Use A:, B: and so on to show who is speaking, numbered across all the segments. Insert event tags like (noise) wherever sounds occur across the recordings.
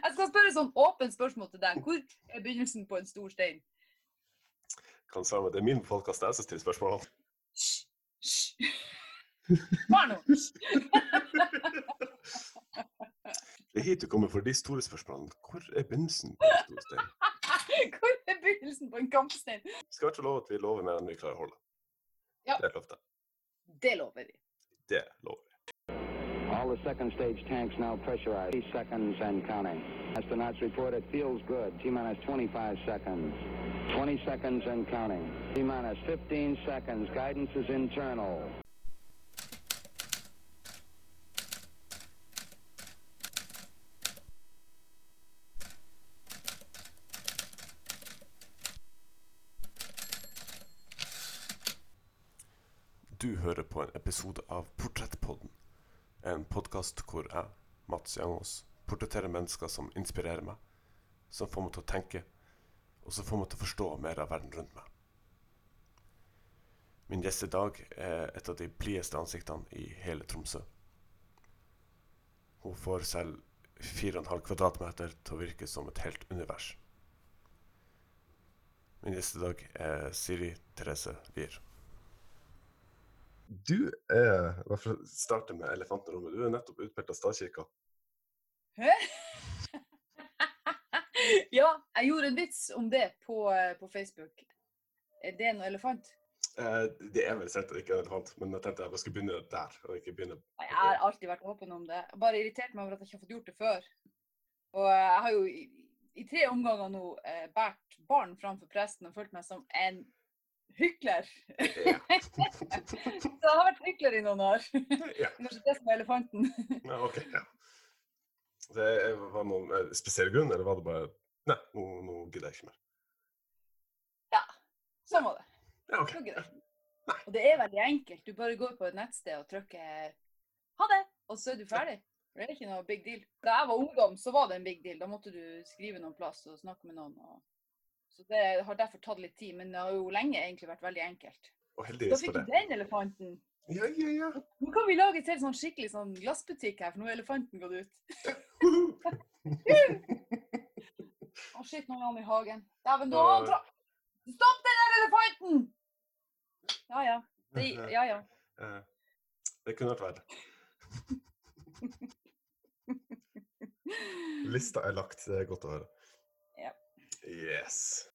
A: Jeg skal spørre sånn åpent spørsmål til deg. Hvor er begynnelsen på en stor stein?
B: Kan svare med, Det er min podkast, jeg som stiller spørsmålene.
A: Hysj! Vær nå!
B: Det er hit du kommer for de store spørsmålene. Hvor er begynnelsen på en stor stein?
A: Hvor er begynnelsen på en kampstein?
B: Vi skal i hvert lov love at vi lover mer enn vi klarer å holde.
A: Ja.
B: Det
A: lover vi.
B: Det lover vi.
C: All the second stage tanks now pressurized. 30 seconds and counting. Astronauts report it feels good. T minus 25 seconds. 20 seconds and counting. T minus 15 seconds. Guidance is internal.
B: Du hører på en episode av Portrettpodden. En podkast hvor jeg, Mats Jangås, portretterer mennesker som inspirerer meg, som får meg til å tenke, og som får meg til å forstå mer av verden rundt meg. Min gjest i dag er et av de blideste ansiktene i hele Tromsø. Hun får selv 4,5 kvadratmeter til å virke som et helt univers. Min gjest i dag er Siri Therese Lier. Du er, hva for å starte med elefanten i rommet, du er nettopp utpekt av statskirka.
A: Hæ? (laughs) ja, jeg gjorde en vits om det på, eh, på Facebook. Er det noe elefant?
B: Eh, det er vel sett ikke en elefant, men jeg tenkte jeg skulle begynne der. og ikke begynne...
A: Jeg har alltid vært åpen om det. Bare irritert meg over at jeg ikke har fått gjort det før. Og eh, jeg har jo i, i tre omganger nå eh, båret barn framfor presten og følt meg som en hykler.
B: Ja. (laughs)
A: Så jeg har vært hykler i noen år.
B: ja. (laughs)
A: Kanskje det som er elefanten. (laughs)
B: ja, ok. Ja. Det var noen eh, spesiell grunn, eller var det bare Nei, nå, nå gidder jeg ikke mer.
A: Ja, sånn var det.
B: Ja, okay.
A: Nå gidder jeg ikke. Og det er veldig enkelt. Du bare går på et nettsted og trykker 'ha det', og så er du ferdig. Det er ikke noe big deal. Da jeg var ungdom, så var det en big deal. Da måtte du skrive noen plass og snakke med noen. Og... Så det har derfor tatt litt tid, men det har jo lenge egentlig vært veldig enkelt.
B: Og
A: Da fikk
B: for
A: du den elefanten.
B: Ja, ja, ja.
A: Nå kan vi lage et helt sånn skikkelig sånn glassbutikk her, for nå er elefanten gått ut. (laughs) Å shit, nå er han i hagen. Dæven, nå har han tra... Stopp den der elefanten! Ja ja. Det, ja ja. (laughs)
B: Eh, Det kunne vært verre. (laughs) Lista er lagt, det er godt å høre. Yes.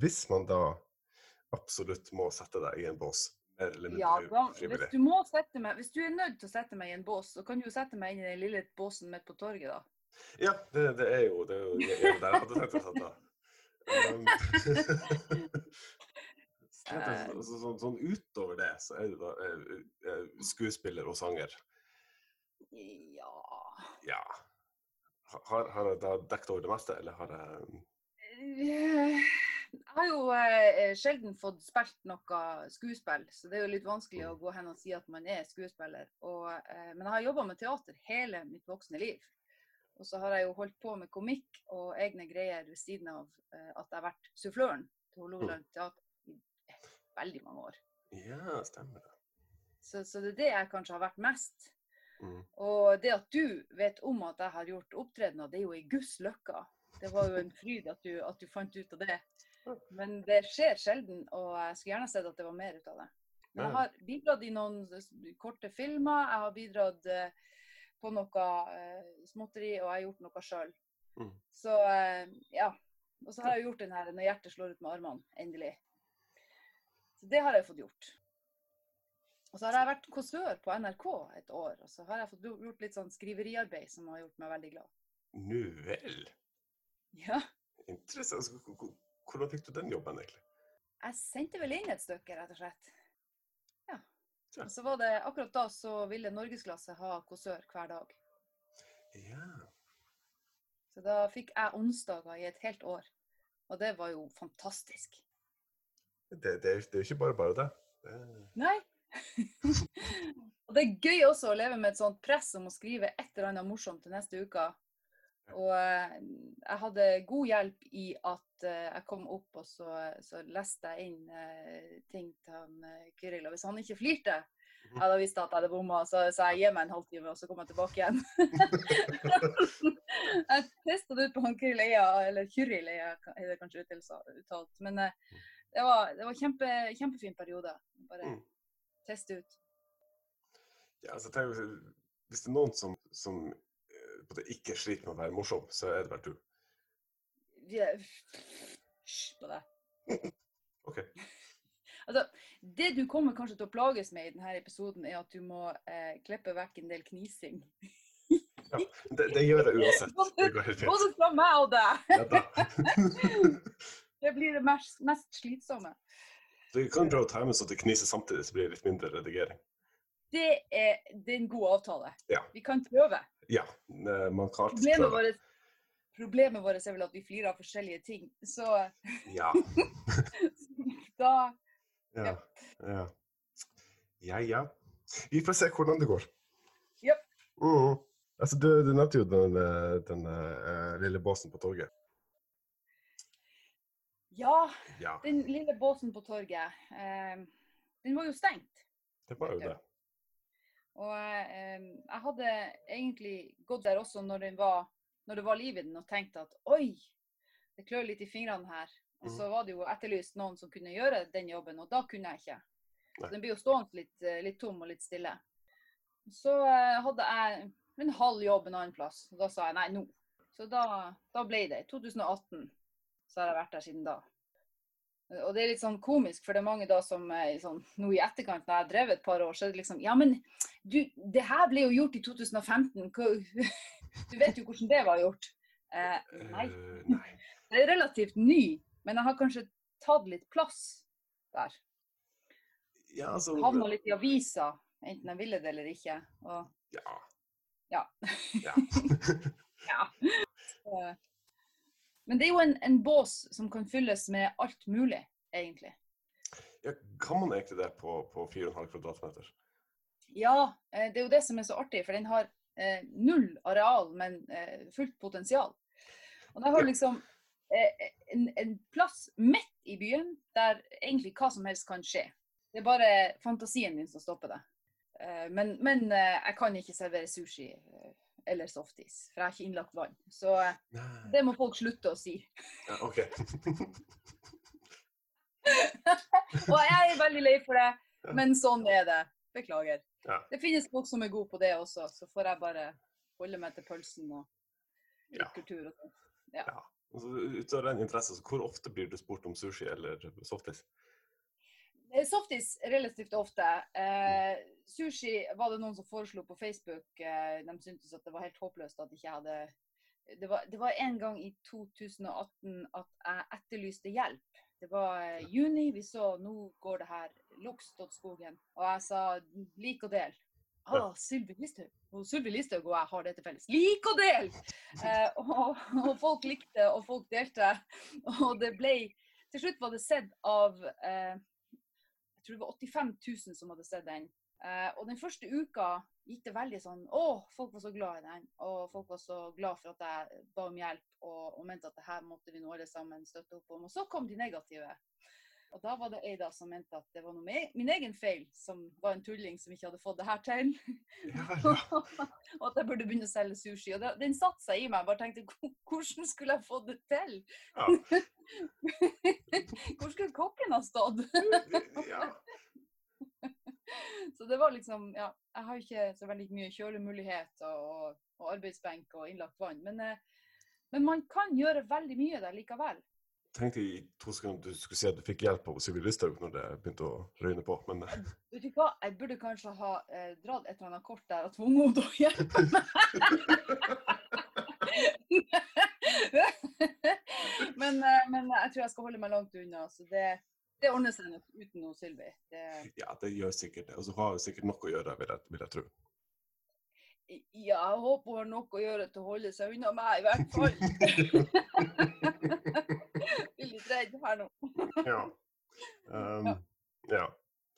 B: Hvis man da absolutt må sette deg i en bås,
A: Ja, da, hvis du må sette meg, hvis du er nødt til å sette meg i en bås, så kan du jo sette meg inn i den lille båsen midt på torget, da.
B: Ja, det, det er jo det er jo der jeg hadde tenkt å sette deg. Um, så, så, så, sånn, sånn utover det, så er du da skuespiller og sanger.
A: Ja
B: Ja. Har, har jeg da dekket over det meste, eller har jeg
A: Jeg har jo eh, sjelden fått spilt noe skuespill, så det er jo litt vanskelig å gå hen og si at man er skuespiller. Og, eh, men jeg har jobba med teater hele mitt voksne liv. Og så har jeg jo holdt på med komikk og egne greier ved siden av eh, at jeg har vært suffløren til Hålogaland teater i veldig mange år.
B: Ja, stemmer det.
A: Så, så det er det jeg kanskje har vært mest.
B: Mm.
A: Og det at du vet om at jeg har gjort opptredener, det er jo i Guds løkka. Det var jo en fryd at du, at du fant ut av det. Men det skjer sjelden, og jeg skulle gjerne sett at det var mer ut av det. Men jeg har bidratt i noen korte filmer, jeg har bidratt eh, på noe eh, småtteri, og jeg har gjort noe sjøl.
B: Mm.
A: Så eh, ja. Og så har jeg gjort den her 'Når hjertet slår ut med armene', endelig. Så det har jeg fått gjort. Og så har jeg vært kåsør på NRK et år, og så har jeg fått gjort litt sånn skriveriarbeid som har gjort meg veldig glad.
B: Nu vel.
A: Ja.
B: Interessant. Så hvor- hvor- Hvordan fikk du den jobben, egentlig?
A: Jeg sendte vel inn et stykke, rett og slett. Ja.
B: Ja.
A: Og så var det akkurat da så ville norgesklasse ha kåsør hver dag.
B: Ja.
A: Så da fikk jeg onsdager i et helt år. Og det var jo fantastisk.
B: Det, det, det er jo ikke bare bare det. det.
A: Nei. (laughs) og det er gøy også å leve med et sånt press om å skrive et eller annet morsomt til neste uke. Og eh, jeg hadde god hjelp i at eh, jeg kom opp og så, så leste jeg inn eh, ting til han Kyril. Og hvis han ikke flirte, Jeg hadde visst at jeg hadde bomma, så sa jeg gi meg en halvtime, og så kom jeg tilbake igjen. (laughs) jeg testa det ut på han Kyril Eia, eller Kyril Eia er det kanskje uttalt, men eh, det var, det var kjempe, kjempefin periode. Bare
B: Mm.
A: teste ut.
B: Ja, altså, hvis det er noen som, som på det ikke sliter med å være morsom, så er det vel du.
A: Hysj på deg. (laughs)
B: OK.
A: Altså, det du kommer kanskje til å plages med i denne episoden, er at du må eh, klippe vekk en del knising.
B: Det, det gjør jeg uansett. Det går helt fint.
A: Både fra meg og deg! (laughs) Det blir det mest, mest slitsomme.
B: Du kan prøve å ta med så det kniser samtidig, så blir det litt mindre redigering.
A: Det er, det er en god avtale.
B: Ja.
A: Vi kan prøve.
B: Ja, eh, man kan alltid prøve.
A: vårt, problemet vårt er vel at vi flirer av forskjellige ting. Så
B: Ja. (laughs)
A: da
B: Ja. Ja. ja, ja. Vi får se hvordan det går.
A: Japp.
B: Mm. Altså, du, du nevnte jo den, eh, den uh, lille båsen på torget.
A: Ja,
B: Ja,
A: den lille båsen på torget, Uh, den var jo stengt.
B: det var jo det.
A: Og eh, jeg hadde egentlig gått der også når, den var, når det var liv i den, og tenkt at oi, det klør litt i fingrene her. Og så var det jo etterlyst noen som kunne gjøre den jobben, og da kunne jeg ikke. Så den blir jo stående litt, eh, litt tom og litt stille. Så eh, hadde jeg en halv jobb en annen plass, og da sa jeg nei, nå. Så da, da ble det. I 2018 så har jeg vært der siden da. Og det er litt sånn komisk, for det er mange da som eh, sånn, nå i etterkant, når jeg har drevet et par år, så er det liksom Ja, men du, det her ble jo gjort i 2015. (laughs) Du vet jo hvordan det var gjort. Eh, nei.
B: Eh, nei. (laughs)
A: Det er relativt ny, men jeg har kanskje tatt litt plass der.
B: Ja, altså
A: Havna litt i avisa, enten jeg ville det eller ikke. Og
B: Ja.
A: Ja.
B: ja. (laughs)
A: Men det er jo en, en bås som kan fylles med alt mulig, egentlig.
B: ja kan man egentlig det på, på 4,5 kvadratmeter?
A: Ja, eh, det er jo det som er så artig, for den har eh, null areal, men eh, fullt potensial. Og den har liksom eh, en, en plass midt i byen der egentlig hva som helst kan skje. Det er bare fantasien din som stopper det. Eh, men men eh, jeg kan ikke servere sushi eller softis, for jeg har ikke innlagt vann. Så
B: Nei.
A: det må folk slutte å si.
B: Ja, OK. (laughs)
A: Og jeg er veldig lei for det, men sånn er det. Beklager.
B: Ja.
A: Det finnes folk som er gode på det også, så får jeg bare holde meg til pølsen og
B: Ja.
A: kultur og sånn.
B: Altså, ut av den interesse, så hvor ofte blir du spurt om sushi eller softis?
A: Eh, Softis relativt ofte. Eh, sushi var det noen som foreslo på Facebook. Eh, de syntes at det var helt håpløst at ikke jeg hadde det var, det var en gang i 2018 at jeg etterlyste hjelp. Det var eh, juni, vi så nå går det her Luksdotskogen. Og jeg sa lik og del. Ah, Sylvi Listhaug. Og Sylvi Listhaug og jeg har det til felles. Lik og del! Eh, og, og folk likte, og folk delte. Og det ble Til slutt var det sett av eh, jeg tror det var 85 000 som hadde sett den. Eh, og den første uka gikk det veldig sånn Å, folk var så glad i den. Og folk var så glad for at jeg ba om hjelp og, og mente at det her måtte vi nå alle sammen støtte opp om. Og så kom de negative. Og da var det ei da som mente at det var noe med min egen feil, som var en tulling som ikke hadde fått det her til.
B: Ja, ja. (laughs)
A: og at jeg burde begynne å selge sushi. Og det, den satte seg i meg. Jeg bare tenkte hvordan skulle jeg fått det til?
B: ja. (laughs)
A: Hvor skulle kokken ha stått? (laughs)
B: ja.
A: Så det var liksom Ja, jeg har ikke så veldig mye kjølemulighet og, og arbeidsbenk og innlagt vann. Men, eh, men man kan gjøre veldig mye der likevel.
B: Tenkte i to sekunder du skulle si at du fikk hjelp av Sylvi Listhaug når det begynte å røyne på, men eh,
A: Vet du hva, jeg burde kanskje ha eh, dratt et eller annet kort der og tvunget henne til å hjelpe meg. (laughs) men, eh, men jeg tror jeg skal holde meg langt unna. Så det, det ordner seg nok uten noe Sylvi. Det,
B: ja, det gjør sikkert det. Og så har hun sikkert nok å gjøre, vil jeg, vil jeg tro.
A: Ja, jeg håper hun har nok å gjøre til å holde seg unna meg, i hvert fall. (laughs) Blir litt redd her nå.
B: Ja. Um, ja.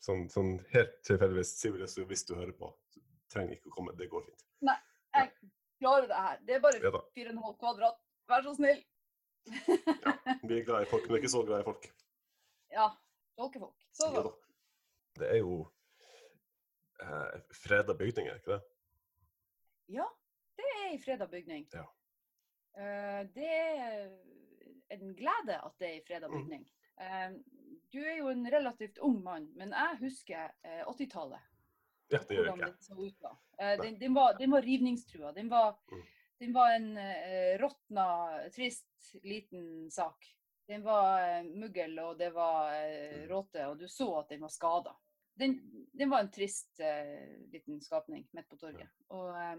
B: Sånn, sånn helt tilfeldigvis, Sylvi Listhaug, hvis du hører på, så trenger ikke å komme. Det går fint.
A: jeg Klarer det her. Det er bare 4,5 kvadrat. Vær så snill.
B: Vi er glad i folk, men ikke så glad i folk.
A: Ja. Tolkefolk. Så
B: Ja
A: da.
B: da. Det er jo eh, freda bygninger, ikke det?
A: Ja, det er ei freda bygning.
B: Ja.
A: Eh, det er en glede at det er ei freda
B: Mm.
A: bygning. Eh, du er jo en relativt ung mann, men jeg husker eh, 80-tallet.
B: Ja, det gjør
A: jeg
B: ikke
A: den. Eh, den, var, den var rivningstrua. Den var,
B: Mm.
A: den var en eh, råtna, trist, liten sak. Den var eh, muggel, og det var eh,
B: Mm.
A: råte, og du så at den var skada. Den, den var en trist uh, liten skapning midt på torget. Og uh,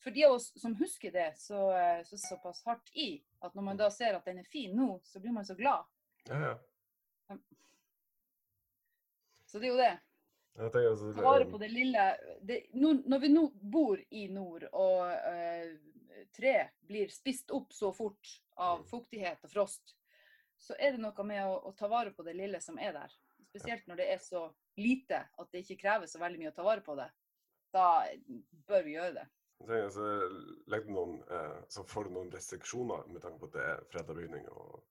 A: for de av oss som husker det, så, uh, så såpass hardt i at når man da ser at den er fin nå, så blir man så glad.
B: Ja, ja.
A: Så det er jo det.
B: Altså,
A: ta vare på det lille det, nå, Når vi nå bor i nord, og uh, tre blir spist opp så fort av
B: Mm.
A: fuktighet og frost, så er det noe med å, å ta vare på det lille som er der. Spesielt når det er så lite at det ikke krever så veldig mye å ta vare på det. Da bør vi gjøre det.
B: Jeg altså, noen, eh, så får du noen restriksjoner med tanke på at det er freda bygning. Og,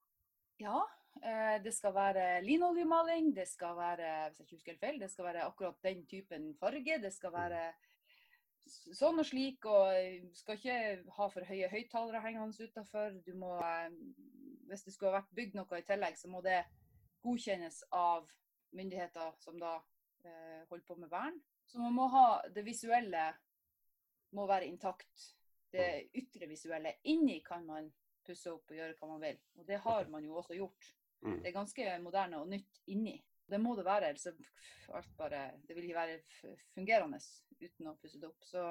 A: Ja, eh, det skal være linoljemaling, det skal være hvis jeg ikke husker feil, det skal være akkurat den typen farge. Det skal være s- sånn og slik, og eh, skal ikke ha for høye høyttalere hengende utafor. Hvis det skulle ha vært bygd noe i tillegg, så må det godkjennes av myndigheter som da eh, holder på med vern. Så man må ha det visuelle må være intakt. Det ytre visuelle. Inni kan man pusse opp og gjøre hva man vil. Og det har man jo også gjort.
B: mm.
A: Det er ganske moderne og nytt inni. Det må det være, ellers er alt bare Det vil ikke være fungerende uten å pusse det opp. Så,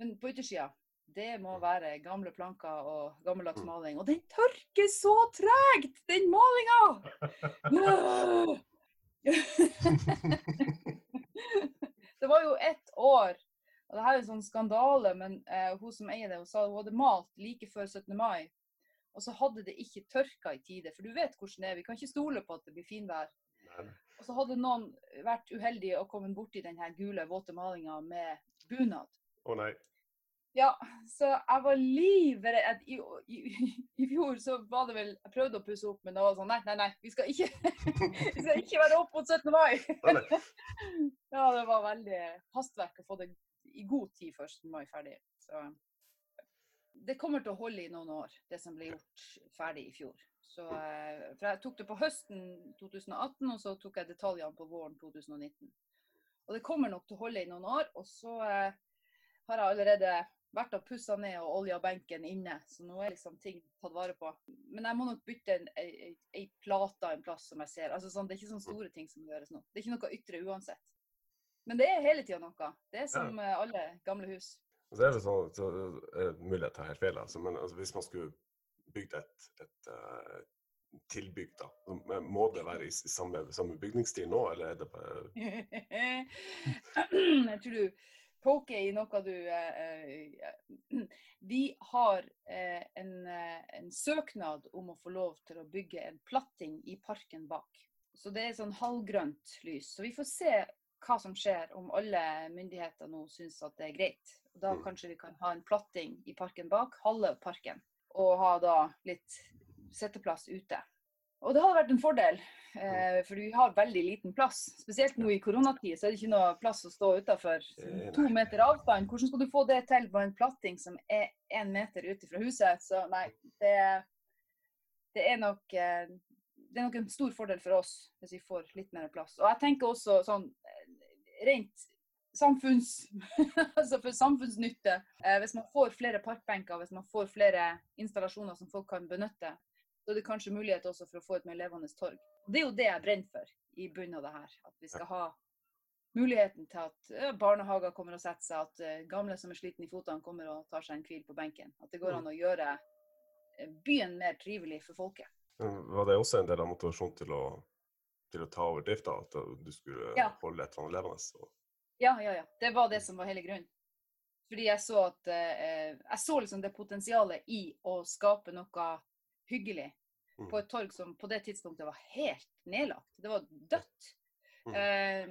A: men på yttersida, det må være gamle planker og gammeldags
B: Mm.
A: maling. Og den tørker så tregt, den malinga! (laughs) (laughs) det var jo ett år, og det her er en sånn skandale, men eh, hun som eier det, hun sa hun hadde malt like før 17. mai. Og så hadde det ikke tørka i tide, for du vet hvordan det er. Vi kan ikke stole på at det blir finvær. Og så hadde noen vært uheldige og kommet borti den her gule, våte malinga med bunad.
B: Å nei.
A: Ja, så jeg var livredd. I, i, I fjor så var det vel Jeg prøvde å pusse opp, men det var sånn Nei, nei, nei. Vi skal ikke, (laughs) vi skal ikke være opp mot 17. mai. (laughs) Ja, det var veldig hastverk å få det i god tid før 17. mai ferdig. Så det kommer til å holde i noen år, det som ble gjort ferdig i fjor. Så, eh, for jeg tok det på høsten 2018, og så tok jeg detaljene på våren 2019. Og det kommer nok til å holde i noen år. Og så eh, har jeg allerede vært og pussa ned og olja benken inne, så nå er liksom ting tatt vare på. Men jeg må nok bytte en, ei, ei, plate en plass som jeg ser. Altså sånn, det er ikke sånne store ting som gjøres nå. Det er ikke noe ytre uansett. Men det er hele tida noe. Det er som ja. alle gamle hus.
B: Og så er det sånn, så mulig jeg tar helt feil, altså, men altså, hvis man skulle bygd et, et eh, tilbygg, da, må det være i, samme, samme bygningsstil nå, eller er det bare (laughs)
A: jeg tror du poker i noe du eh, eh, (clears throat) Vi har eh, en, en søknad om å få lov til å bygge en platting i parken bak. Så det er sånn halvgrønt lys. Så vi får se hva som skjer om alle myndigheter nå syns at det er greit. Da
B: Mm.
A: kanskje vi kan ha en platting i parken bak, halve parken, og ha da litt setteplass ute. Og det hadde vært en fordel, eh, for vi har veldig liten plass. Spesielt nå i koronatid så er det ikke noe plass å stå utafor.
B: Eh,
A: To meter avstand. Hvordan skal du få det til på en platting som er én meter ute fra huset? Så nei, det, det er nok eh, det er nok en stor fordel for oss hvis vi får litt mer plass. Og jeg tenker også sånn rent samfunns... (laughs) altså for samfunnsnytte. Eh, hvis man får flere parkbenker, hvis man får flere installasjoner som folk kan benytte, så er det kanskje mulighet også for å få et mer levende torg. Det er jo det jeg brenner for i bunnen av det her. At vi skal ha muligheten til at eh, barnehager kommer og setter seg, at eh, gamle som er slitne i fotene kommer og tar seg en hvil på benken. At det går an å gjøre eh, byen mer trivelig for folket.
B: Var det også en del av motivasjonen til å, til å ta over drifta, at du skulle
A: Ja.
B: holde et eller annet levende? Så.
A: Ja, ja, ja. Det var det som var hele grunnen. Fordi jeg så at eh, Jeg så liksom det potensialet i å skape noe hyggelig
B: Mm.
A: på et torg som på det tidspunktet var helt nedlagt. Det var dødt.
B: Mm.
A: Uh,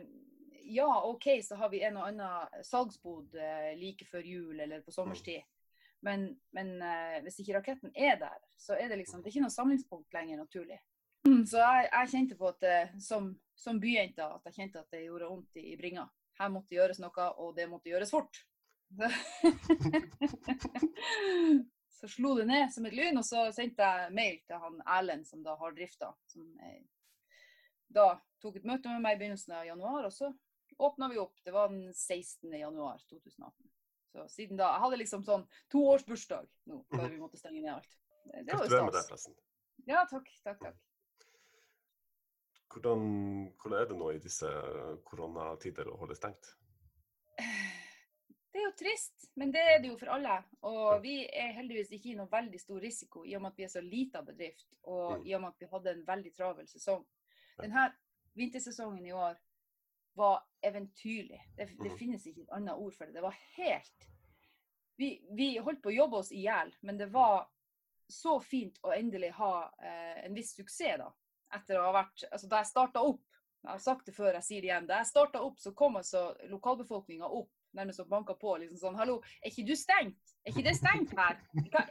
A: ja, OK, så har vi en og annen salgsbod uh, like før jul eller på sommerstid. Men, men uh, hvis ikke raketten er der, så er det liksom Det er ikke noe samlingspunkt lenger, naturlig. (clears throat) Så jeg, jeg kjente på at som, som byjente at jeg kjente at det gjorde vondt i, i bringa. her måtte gjøres noe, og det måtte gjøres fort. (laughs) (laughs) Så slo det ned som et lyn, og så sendte jeg mail til han Erlend, som da har drifta. Som jeg, da tok et møte med meg i begynnelsen av januar, og så åpna vi opp. Det var den 16. januar 2018. Så siden da Jeg hadde liksom sånn toårsbursdag nå, før vi måtte stenge ned alt. Det, det var jo
B: med deg,
A: stas.
B: forresten.
A: Ja, takk, takk, takk.
B: Hvordan, hvordan er det nå i disse koronatider å holde stengt? (sighs)
A: Det er jo trist, men det er det jo for alle. Og vi er heldigvis ikke i noe veldig stor risiko, i og med at vi er så lita bedrift, og
B: Mm.
A: i og med at vi hadde en veldig travel sesong. Denne vintersesongen i år var eventyrlig. Det, det
B: Mhm.
A: finnes ikke et annet ord for det. Det var helt Vi, vi holdt på å jobbe oss i hjel, men det var så fint å endelig ha eh, en viss suksess, da. Etter å ha vært Altså, da jeg starta opp jeg har sagt det før, jeg sier det igjen. Da jeg starta opp, så kom altså lokalbefolkninga opp nærmest og banka på. liksom sånn, 'Hallo, er ikke du stengt? Er ikke det stengt her?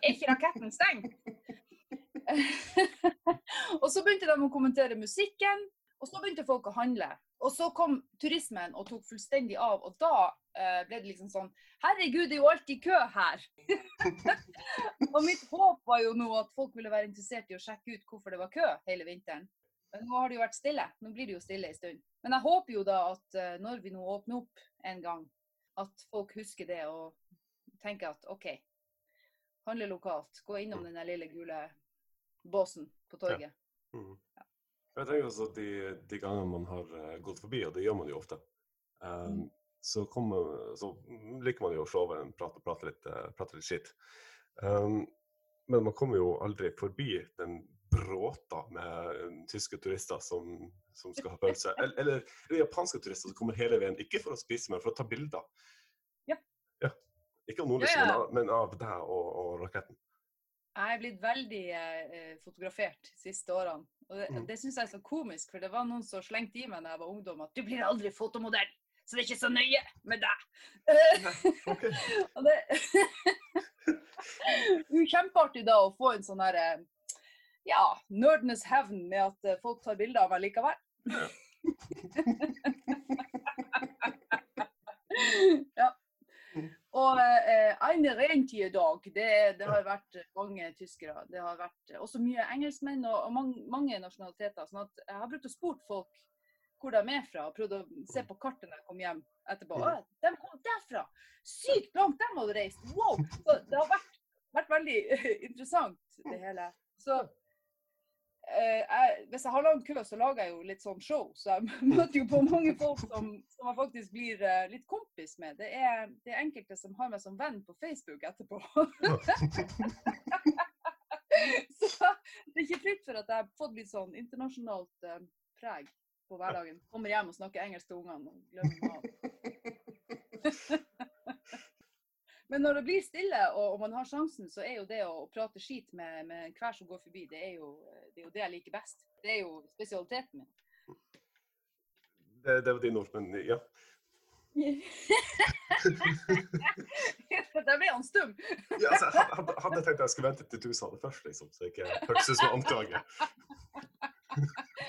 A: Er ikke raketten stengt?' (laughs) og så begynte de å kommentere musikken, og så begynte folk å handle. Og så kom turismen og tok fullstendig av, og da eh, ble det liksom sånn 'Herregud, det er jo alltid kø her'. (laughs) og mitt håp var jo nå at folk ville være interessert i å sjekke ut hvorfor det var kø hele vinteren. Men nå har det jo vært stille. Nå blir det jo stille en stund. Men jeg håper jo da at eh, når vi nå åpner opp en gang, at folk husker det og tenker at OK, handle lokalt. Gå innom den lille gule båsen på torget.
B: Mhm. Jeg tenker også at de, de gangene man har eh, gått forbi, og det gjør man jo ofte, um,
A: Mm.
B: så, kommer, så liker man jo å sove og prate litt, eh, prate litt skitt. Um, men man kommer jo aldri forbi den bråta med eh, tyske turister som, som skal ha pølse. Eller, eller, eller japanske turister som kommer hele veien, ikke for å spise, men for å ta bilder.
A: Ja.
B: ja. Ikke av Nordlyset,
A: Ja, ja.
B: men av- deg og, og raketten.
A: Jeg er blitt veldig eh, fotografert de siste årene. Og det,
B: Mm.
A: det syns jeg er så komisk, for det var noen som slengte i meg da jeg var ungdom at du blir aldri fotomodell, så det er ikke så nøye med deg.
B: Ok. (laughs)
A: Og det (laughs) (laughs) det er kjempeartig da å få en sånn her eh, ja, nerdenes hevn med at eh, folk tar bilder av meg likevel. (laughs) ja. Og eh, eine rentierdag, det, det har vært mange tyskere. Det har vært også mye engelskmenn og, og mange, mange nasjonaliteter. sånn at jeg har brukt å spurt folk hvor de er fra, og prøvd å se på kartet når jeg kom hjem etterpå. Å, de kom derfra! Sykt langt de hadde reist! Wow! Så det har vært, vært veldig (laughs) interessant, det hele. Så jeg, hvis jeg har lang kø, så lager jeg jo litt sånn show. Så jeg (laughs) møter jo på mange folk som, som jeg faktisk blir eh, litt kompis med. Det er, det er enkelte som har meg som venn på Facebook etterpå. (laughs) så det er ikke fritt for at jeg har fått litt sånn internasjonalt eh, preg på hverdagen. Kommer hjem og snakker engelsk til ungene og glemmer mat. (laughs) Men når det blir stille og, og man har sjansen, så er jo det å, prate skit med, med hver som går forbi, det er, jo, det er jo det jeg liker best. Det er jo spesialiteten min.
B: Det, det var din ord, men ja. (laughs)
A: Der ble han stum. (laughs)
B: ja altså, jeg hadde, hadde tenkt jeg skulle vente til du sa det først, liksom, så jeg ikke hørtes ut som anklage.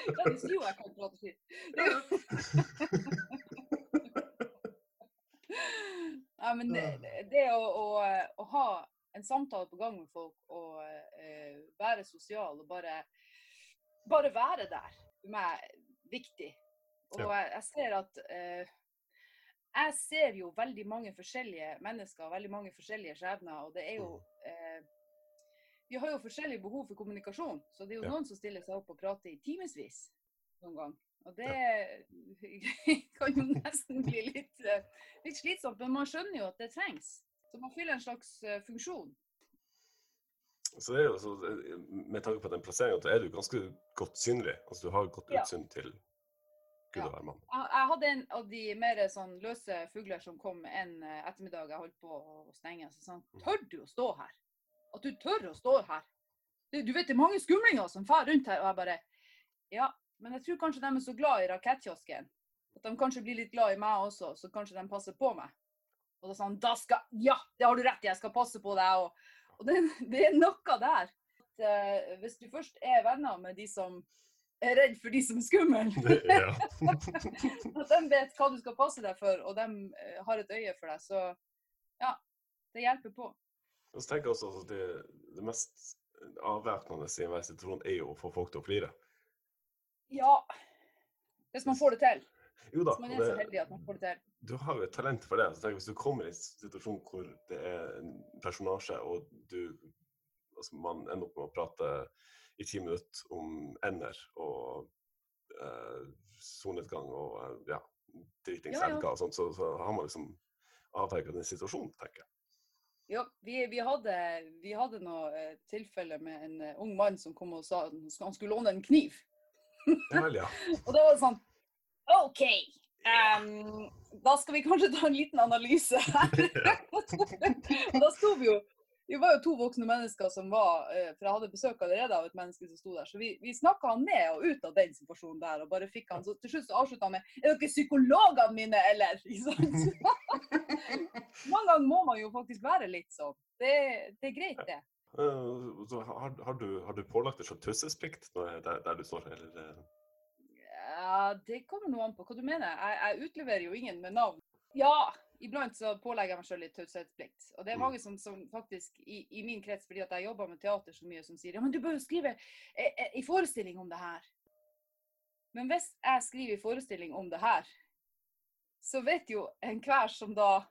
A: Ja, sier (laughs) jo jeg kan prate skit. Det er jo- Ja, men det, det- å, å, å ha en samtale på gang med folk og uh, være sosial og bare, bare være der, for meg er viktig. Og jeg, jeg ser at uh, Jeg ser jo veldig mange forskjellige mennesker, veldig mange forskjellige skjebner, og det er jo uh, Vi har jo forskjellige behov for kommunikasjon, så det er jo
B: Ja.
A: noen som stiller seg opp og prater i timevis noen gang. Og det (laughs) kan jo nesten bli litt, eh, litt slitsomt, men man skjønner jo at det trengs. Så man fyller en slags eh, funksjon.
B: Så det er jo så, Med tanke på den plasseringa, så er du ganske godt synlig. Altså, du har godt utsyn til Gud
A: Ja.
B: og hvermann.
A: Jeg, hadde en av de mer sånn løse fugler som kom en eh, ettermiddag jeg holdt på å stenge. Så sa han tør du å stå her? At du tør å stå her? Du, vet det er mange skumlinger som fer rundt her. Og jeg bare Ja, men jeg tror kanskje de er så glad i rakettkiosken at de kanskje blir litt glad i meg også, så kanskje de passer på meg. Og da sa han da skal Ja, det har du rett i, jeg skal passe på deg. Og, og det, det er noe der. At, uh, hvis du først er venner med de som er redd for de som er skumle. (laughs)
B: ja. (laughs)
A: At de vet hva du skal passe deg for, og de uh, har et øye for deg. Så ja, det hjelper på.
B: Og så tenker jeg også at det, det mest avvæpnende i enhver situasjon er jo å få folk til å flire.
A: Ja. Hvis man får det til.
B: Jo da,
A: man er så heldig at man får det til.
B: du har jo et talent for det. Så tenker Hvis du kommer i en situasjon hvor det er en personasje, og du, altså man ender opp med å prate i ti minutter om ender og eh, solnedgang og eh, ja, dritings
A: Ja, ja.
B: og sånt, så, så har man liksom avverga den situasjonen, tenker jeg.
A: Ja, vi, vi hadde, vi hadde noe eh, tilfelle med en eh, ung mann som kom og sa at han skulle låne en kniv.
B: Vel, ja. (laughs)
A: Og da var det sånn OK. Um, da skal vi kanskje ta en liten analyse her. (laughs) (laughs) og da sto vi jo Vi var jo to voksne mennesker som var eh, For jeg hadde besøk allerede av et menneske som sto der. Så vi, vi snakka han ned og ut av den situasjonen der. Og bare fikk han, så til slutt så avslutta han med Er dere psykologene mine, eller? Mange ganger må man jo faktisk være litt sånn. Det, det er greit, det.
B: Eh, så har, har, du, har du pålagt deg taushetsplikt der, der du står? Eller, eh?
A: Ja, det kommer noe an på hva du mener. Jeg, jeg utleverer jo ingen med navn. Ja, iblant så pålegger jeg meg selv litt taushetsplikt. Og det er
B: Mm.
A: mange som, som faktisk i, i min krets, fordi at jeg jobber med teater så mye, som sier ja, men du bør jo skrive eh, eh, i forestilling om det her. Men hvis jeg skriver i forestilling om det her, så vet jo enhver som da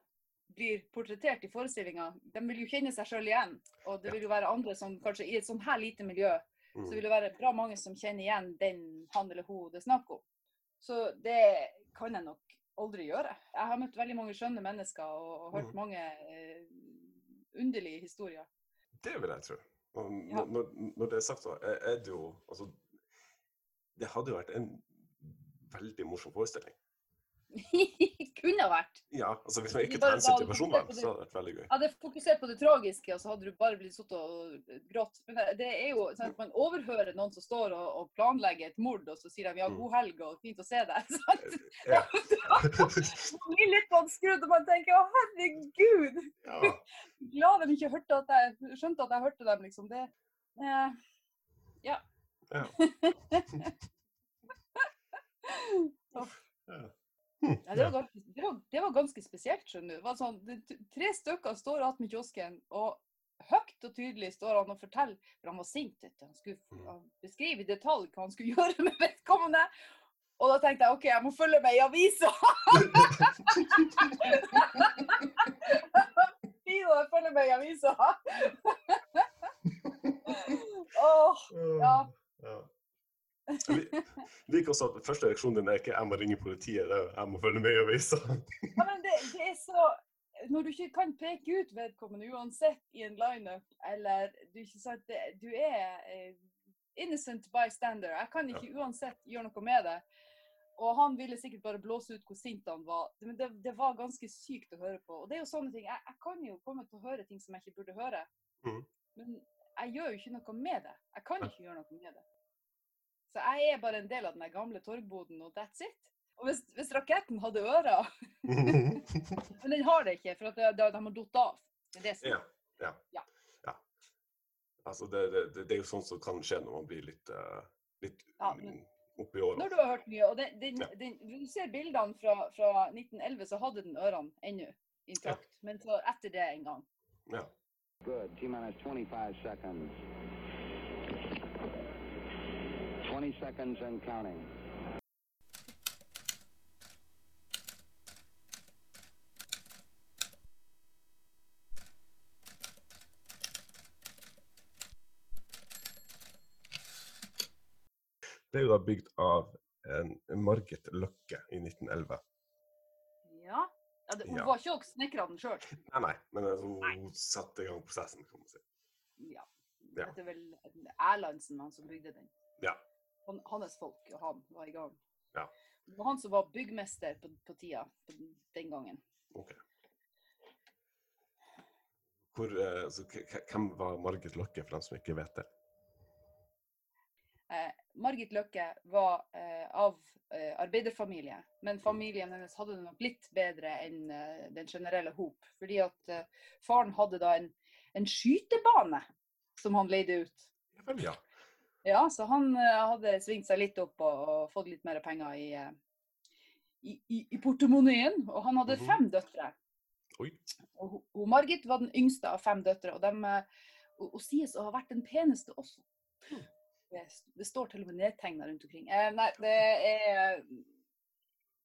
A: blir portrettert i forestillinga, de vil jo kjenne seg sjøl igjen. Og det vil jo være andre som kanskje i et sånn her lite miljø
B: Mm.
A: så vil det være bra mange som kjenner igjen den han eller hun det er snakk om. Så det kan jeg nok aldri gjøre. Jeg har møtt veldig mange skjønne mennesker og, og hørt
B: mm.
A: mange eh, underlige historier.
B: Det vil jeg tro. Og
A: Ja.
B: når, når, det er sagt, så er det jo altså, Det hadde jo vært en veldig morsom forestilling. (laughs)
A: Kunne vært.
B: Ja, altså Hvis man ikke tar hensyn til så hadde det vært veldig gøy.
A: Hadde fokusert på det tragiske, og så hadde du bare blitt sittet og grått. Men det, er jo sånn at man overhører noen som står og, og planlegger et mord, og så sier de ja,
B: Mm.
A: god helg og fint å se deg. (laughs) sant?
B: Ja.
A: Man blir litt sånn skrudd, og man tenker å herregud.
B: ja. (laughs)
A: glad de ikke hørte at jeg skjønte at jeg hørte dem, liksom. Det eh,
B: Ja.
A: ja, det, var ganske, det, var, det var ganske spesielt, skjønner du. Sånn, det, tre stykker står attmed kiosken, og høyt og tydelig står han og forteller For han var sint. Han skulle
B: Mm.
A: han beskrive i detalj hva han skulle (laughs) gjøre med vedkommende. Og da tenkte jeg OK, jeg må følge med i avisa. (laughs) Fint jeg følge med i avisa. (laughs) Åh, Ja.
B: Jeg liker også at første reaksjonen din er ikke 'jeg må ringe politiet', det er 'jeg må følge med i avisa'.
A: Ja, men det, det er så Når du ikke kan peke ut vedkommende uansett i en lineup, eller du ikke sant, du er eh, innocent bystander. Jeg kan ikke uansett gjøre noe med det. Og han ville sikkert bare blåse ut hvor sint han var. Men det, det var ganske sykt å høre på. Og det er jo sånne ting. Jeg, jeg kan jo komme til å høre ting som jeg ikke burde høre.
B: Mm.
A: Men jeg gjør jo ikke noe med det. Jeg kan ikke gjøre noe med det. Så jeg er bare en del av den gamle torgboden, og that's it. Og hvis, hvis raketten hadde ører (laughs) Men den har det ikke, for at det- det- de har falt av. Det er det som
B: ja, ja.
A: Ja.
B: ja. Altså, det, det, det, det er jo sånt som kan skje når man blir litt, uh, litt
A: Ja, men-
B: oppi åra.
A: Når du har hørt mye, og den, den,
B: Ja.
A: den, du ser bildene fra, fra 1911, så hadde den ørene ennå intakt. Men så etter det en gang.
B: Ja.
C: Good. Minus 25 seconds. 20 seconds and counting.
B: Det er jo da bygd av en Margit Løkke i 1911.
A: Ja. ja det, hun
B: Ja.
A: var ikke og snekra den sjøl. (laughs)
B: Nei, nei, men altså,
A: Nei.
B: hun satte i gang prosessen, kan man si.
A: Ja.
B: Ja.
A: Det er vel Erlandsen han som bygde den.
B: Ja.
A: Han, hans folk og han var i gang.
B: Ja.
A: Det var han som var byggmester på, på tida på den- gangen.
B: Okay. Hvor, eh, altså, hvem var Margit Løkke, for dem som ikke vet det?
A: Eh, Margit Løkke var eh, av eh, arbeiderfamilie, men familien hennes hadde det nok litt bedre enn eh, den generelle hop. Fordi at eh, faren hadde da en, en skytebane som han leide ut.
B: Ja vel, ja.
A: Ja, så han eh, hadde svingt seg litt opp og, og fått litt mer penger i, eh, i, i, i portemoneen. Og han hadde
B: Mhm.
A: fem døtre.
B: Oi.
A: Og hun Margit var den yngste av fem døtre. Og de eh, og, og sies å ha vært den peneste også.
B: Hmm.
A: Det, det står til og med nedtegna rundt omkring. Eh, nei, det er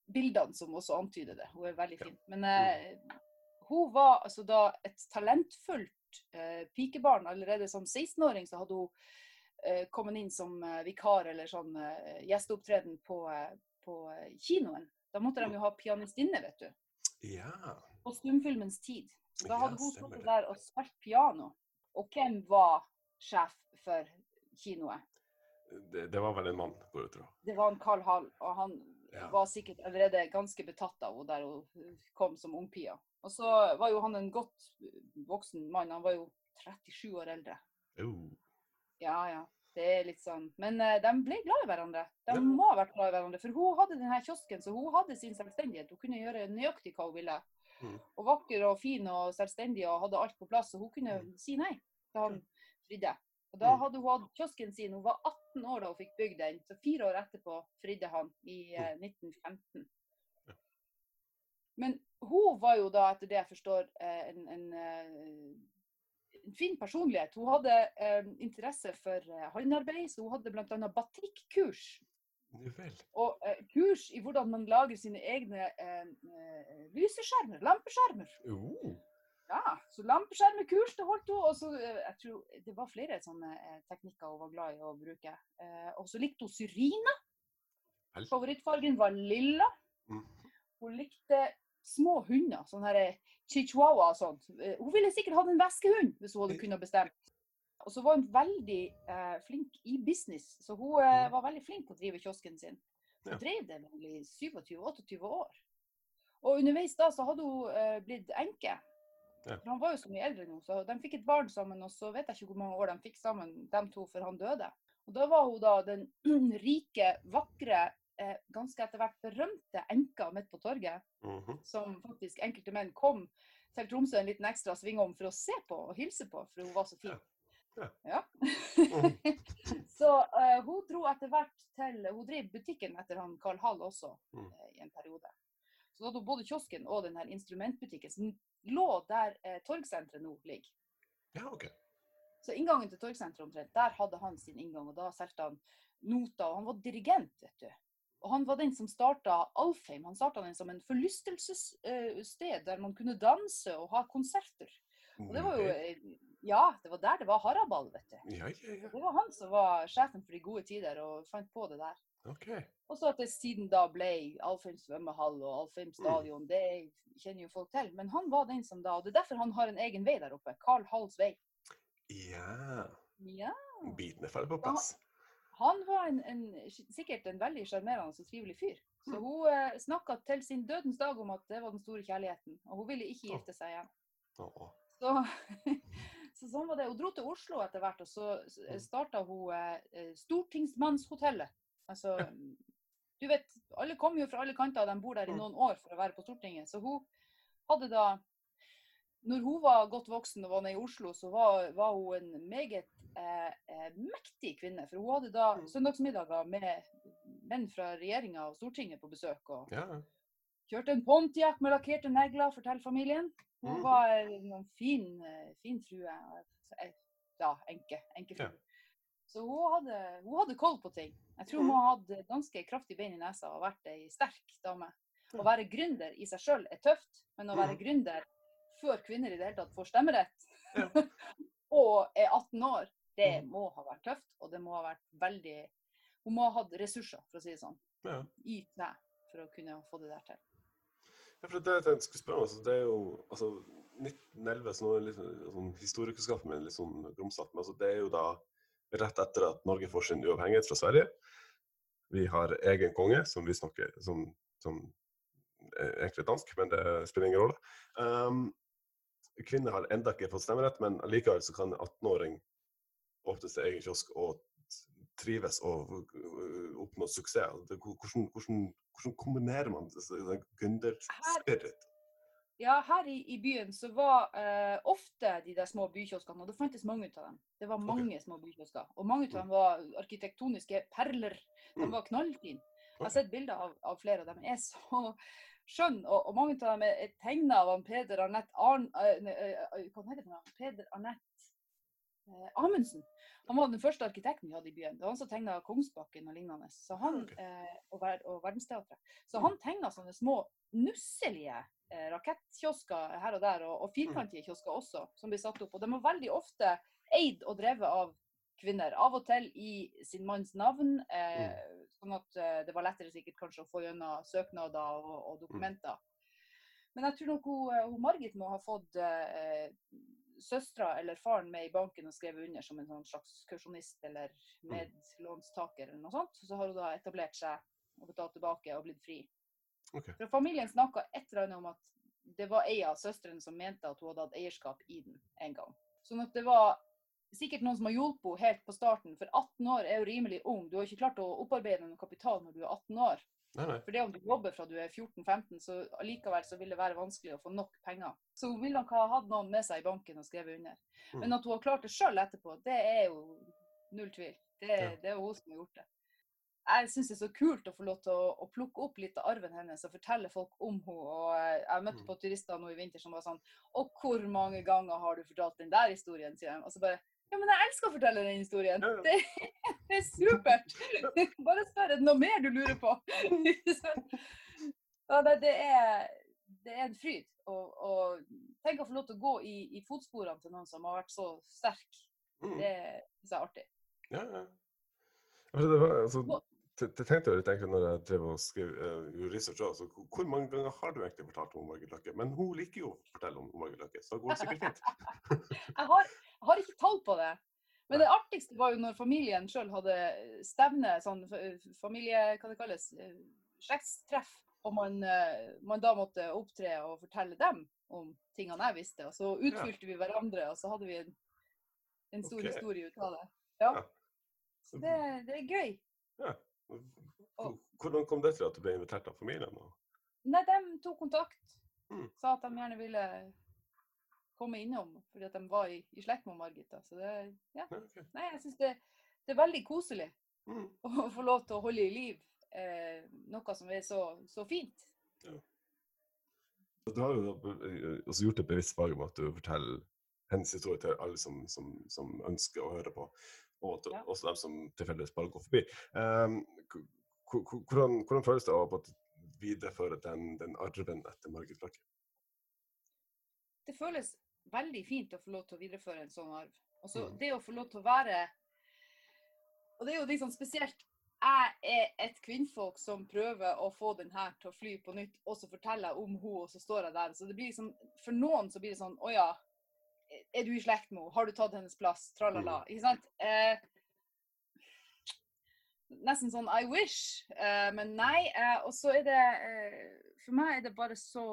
A: bildene som også antyder det. Hun er veldig fin. Men eh, hun var altså da et talentfullt eh, pikebarn. Allerede som 16-åring så hadde hun kommet inn som eh, vikar eller sånn eh, gjesteopptreden på, eh, på eh, kinoen. Da måtte de jo ha pianistinne, vet du.
B: Ja.
A: På stumfilmens tid. Da da
B: Ja,
A: hadde hun stått der og spilt piano. Og hvem var sjef for kinoet?
B: Det, det var vel en mann, går jeg ut fra.
A: Det var en Carl Hall, og han
B: Ja.
A: var sikkert allerede ganske betatt av henne der hun kom som ungpia. Og så var jo han en godt voksen mann, han var jo 37 år eldre.
B: Oh.
A: Ja, ja. Det er litt sånn. Men uh, de ble glad i hverandre. De
B: Ja.
A: må ha vært glad i hverandre. For hun hadde denne kiosken, så hun hadde sin selvstendighet. Hun kunne gjøre nøyaktig hva hun ville.
B: Mm.
A: Og vakker og fin og selvstendig og hadde alt på plass. Så hun kunne
B: Mm.
A: si nei til han fridde. Og da
B: Mm.
A: hadde hun hatt kiosken sin. Hun var 18 år da hun fikk bygd den. Så fire år etterpå fridde han i uh, 1915.
B: Ja.
A: Men hun var jo da, etter det jeg forstår, eh, en, en, eh, en fin personlighet. Hun hadde eh, interesse for eh, håndarbeid, så hun hadde bl.a. batikkurs. Og eh, kurs i hvordan man lager sine egne eh, eh, lyseskjermer, lampeskjermer.
B: Oh.
A: Ja, så lampeskjermekurs det holdt hun. Og så, eh, jeg tror det var flere sånne teknikker hun var glad i å bruke. Eh, og så likte hun syrina. Favorittfargen var lilla.
B: Mm.
A: Hun likte små hunder, sånn her eh, chihuahua og sånt. Eh, Hun ville sikkert hatt en veskehund hvis hun hadde kunnet bestemt. Og så var hun veldig eh, flink i business, så hun eh, var veldig flink til å drive kiosken sin. Hun
B: Ja.
A: drev den i 27-28 år. Og underveis da så hadde hun eh, blitt enke.
B: Ja.
A: For han var jo så mye eldre nå, så de fikk et barn sammen, og så vet jeg ikke hvor mange år de fikk sammen, de to, før han døde. Og da var hun da den (clears throat) rike, vakre, eh, ganske etter hvert berømte enka midt på torget,
B: Mhm.
A: som faktisk enkelte menn kom til Tromsø en liten ekstra svingom for å se på og hilse på, for hun var så fin.
B: Ja.
A: Ja.
B: Mhm. (laughs)
A: så eh, hun dro etter hvert til Hun drev butikken etter han Carl Hall også
B: Mm.
A: eh, i en periode. Så da hadde hun både kiosken og den her instrumentbutikken som lå der eh, torgsenteret nå ligger.
B: Ja, okay.
A: Så inngangen til torgsenteret omtrent, der hadde han sin inngang, og da solgte han noter. Og han var dirigent, vet du. Og han var den som starta Alfheim. Han starta den som en forlystelsessted der man kunne danse og ha konserter. Og det var jo eh, Ja, det var der det var haraball, vet du.
B: Ja, ja, ja.
A: Det var han som var sjefen for de gode tider og fant på det der.
B: Okay.
A: Og så at det siden da ble Alfheim svømmehall og Alfheim stadion, det kjenner jo folk til. Men han var den som da Og det er derfor han har en egen vei der oppe. Carl Halls vei.
B: Ja.
A: Ja.
B: Bitene faller på plass.
A: Han var en, en, sikkert en veldig sjarmerende og trivelig fyr. Så
B: Mm.
A: hun eh, snakka til sin dødens dag om at det var den store kjærligheten. Og hun ville ikke gifte seg igjen. Så, (laughs) så sånn var det. Hun dro til Oslo etter hvert, og så
B: Mm.
A: starta hun eh, Stortingsmannshotellet. Altså, du vet, alle kommer jo fra alle kanter, og de bor der i noen år for å være på Stortinget. Så hun hadde da Når hun var godt voksen og var nede i Oslo, så var, var hun en meget eh, eh, mektig kvinne. For hun hadde da
B: Mm.
A: søndagsmiddager med menn fra regjeringa og Stortinget på besøk. og
B: Ja.
A: Kjørte en Pontiac med lakkerte negler, forteller familien. Hun
B: Mhm.
A: var en fin, eh, fin frue. eh, Ja, enke. Enkefrue.
B: Ja.
A: Så hun hadde, hun hadde koll på ting. Jeg tror hun
B: Mhm.
A: hadde ganske kraftig bein i nesa og vært ei sterk dame. Å være gründer i seg sjøl er tøft, men å være gründer før kvinner i det hele tatt får stemmerett, (laughs) og er 18 år, det
B: Mhm.
A: må ha vært tøft. Og det må ha vært veldig Hun må ha hatt ressurser, for å si det sånn,
B: ja.
A: i seg for å kunne få det der til.
B: Ja, for det jeg tenkte skulle spørre altså, det er jo altså, 1911, så nå er litt sånn historikerskapet min litt sånn grumsete, men altså, det er jo da rett etter at Norge får sin uavhengighet fra Sverige. Vi har egen konge, som vi snakker som, som er egentlig er dansk, men det spiller ingen rolle. Um, kvinner har enda ikke fått stemmerett, men allikevel så kan en 18-åring åpne sin egen kiosk og trives og øh, oppnå suksess. Hvordan, hvordan, hvordan kombinerer man gründerspirit?
A: Ja, her i, i byen så var uh, ofte de der små bykioskene, og det fantes mange av dem. Det var mange små bykiosker. Og mange av dem var arkitektoniske perler. De
B: Mm.
A: var knallfine. Jeg har sett bilder av, av flere av dem. De er så (laughs) skjønne, og, og mange av dem er, tegna av han Peder Arnett Arn... Uh, uh, Hva heter det? Peder Arnett eh, Amundsen. Han var den første arkitekten vi hadde i byen. Det var han som tegna Kongsbakken og lignende. Så han, eh, og, ver og Verdensteatret. Så han tegna sånne små nusselige eh, rakettkiosker her og der, og, og firkantige kiosker også, som blir satt opp. Og de var veldig ofte eid og drevet av kvinner. Av og til i sin manns navn, eh, sånn at eh, det var lettere sikkert kanskje å få gjennom søknader og, og dokumenter. Men jeg tror nok hun, eh, hun Margit må ha fått eh, søstera eller faren med i banken og skrevet under som en sånn slags kursjonist eller medlånstaker eller noe sånt. Så har hun da etablert seg og betalt tilbake og blitt fri.
B: Okay.
A: For familien snakka et eller annet om at det var ei av søstrene som mente at hun hadde hatt eierskap i den en gang. Sånn at det var sikkert noen som har hjulpet henne helt på starten, for 18 år er jo rimelig ung. Du har ikke klart å opparbeide noe kapital når du er 18 år.
B: Nei, nei.
A: For det om du jobber fra du er 14-15, så allikevel så vil det være vanskelig å få nok penger. Så hun vil nok ha hatt noen med seg i banken og skrevet under.
B: Mm.
A: Men at hun har klart det sjøl etterpå, det er jo null tvil. Det,
B: Ja.
A: det er jo hun som har gjort det. Jeg syns det er så kult å få lov til å, å plukke opp litt av arven hennes og fortelle folk om henne. Og eh, jeg møtte
B: Mm.
A: på turister nå i vinter som var sånn Og hvor mange ganger har du fortalt den der historien? sier de. Og så bare Ja, men jeg elsker å fortelle den historien.
B: Ja, ja.
A: Det, det er supert! (laughs) Bare spør, noe mer du lurer på? (laughs) Ja, det, det, er, det er en fryd. Og, og tenk å få lov til å gå i, i fotsporene til noen som har vært så sterk.
B: Mm.
A: Det syns jeg er artig.
B: Ja, ja. Altså, det, var, altså, det, tenkte jeg litt egentlig når jeg drev og skrev uh, research også. Hvor- mange ganger har du egentlig fortalt om Margit Løkke? Men hun liker jo å fortelle om Margit Løkke, så det går sikkert fint. (laughs)
A: Jeg har, jeg har ikke tall på det. Men det artigste var jo når familien sjøl hadde stevne, sånn familie... Hva det kalles? eh, Slektstreff. Og man, eh, man da måtte opptre og fortelle dem om tingene jeg visste. Og så utfylte vi hverandre, og så hadde vi en, en stor
B: okay.
A: historie ut av det. Ja.
B: Ja.
A: Så det, det er gøy.
B: Hvor- Hvordan kom det til at du ble invitert av familien?
A: Nei, de tok kontakt.
B: Mm.
A: Sa at de gjerne ville komme innom, fordi at de var i, i slekt med Margit. da. Så det, ja.
B: okay.
A: Nei, jeg syns det, det er veldig koselig
B: Mm. (laughs)
A: å få lov til å holde i liv eh, noe som er så, så fint.
B: Du har jo eh, også gjort et bevisst valg om at du forteller hennes historie til alle som, som, som ønsker å høre på, og til,
A: Ja.
B: også dem som tilfeldigvis bare går forbi. Um, hvordan, hvordan føles det å videreføre den, den arven etter Margit Løkke?
A: Det føles veldig fint å få lov til å videreføre en sånn arv. Og
B: Mm.
A: det å få lov til å være Og det er jo liksom spesielt jeg er et kvinnfolk som prøver å få den her til å fly på nytt, og så forteller jeg om henne, og så står jeg der. Så det blir liksom, For noen så blir det sånn Å ja, er du i slekt med henne? Har du tatt hennes plass? Tralala. Ikke sant? Eh, nesten sånn I wish, eh, men nei. Eh, og så er det eh, For meg er det bare så